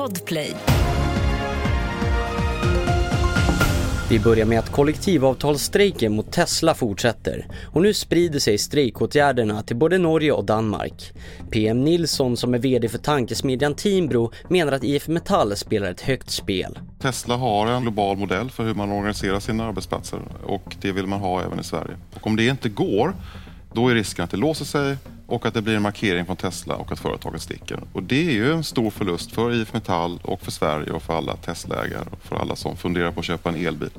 Podplay. Vi börjar med att kollektivavtalsstrejken mot Tesla fortsätter och nu sprider sig strejkåtgärderna till både Norge och Danmark. PM Nilsson som är VD för tankesmedjan Timbro menar att IF Metall spelar ett högt spel. Tesla har en global modell för hur man organiserar sina arbetsplatser och det vill man ha även i Sverige. Och om det inte går, då är risken att det låser sig och att det blir en markering från Tesla och att företaget sticker. Och det är ju en stor förlust för IF Metall och för Sverige och för alla Tesla-ägare och för alla som funderar på att köpa en elbil.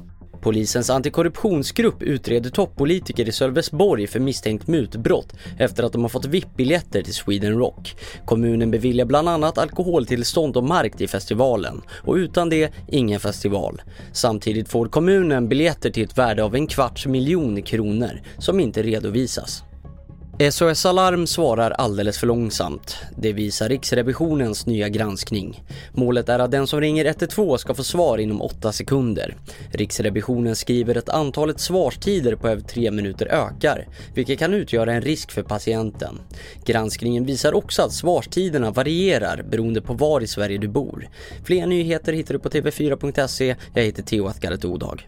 Polisens antikorruptionsgrupp utreder toppolitiker i Sölvesborg för misstänkt mutbrott efter att de har fått VIP-biljetter till Sweden Rock. Kommunen beviljar bland annat alkoholtillstånd och mark till festivalen och utan det ingen festival. Samtidigt får kommunen biljetter till ett värde av en kvarts miljon kronor som inte redovisas. Eh, SOS Alarm svarar alldeles för långsamt. Det visar Riksrevisionens nya granskning. Målet är att den som ringer 112 ska få svar inom 8 sekunder. Riksrevisionen skriver att antalet svarstider på över 3 minuter ökar, vilket kan utgöra en risk för patienten. Granskningen visar också att svarstiderna varierar beroende på var i Sverige du bor. Fler nyheter hittar du på tv4.se. Jag heter Theo Atgaret Odag.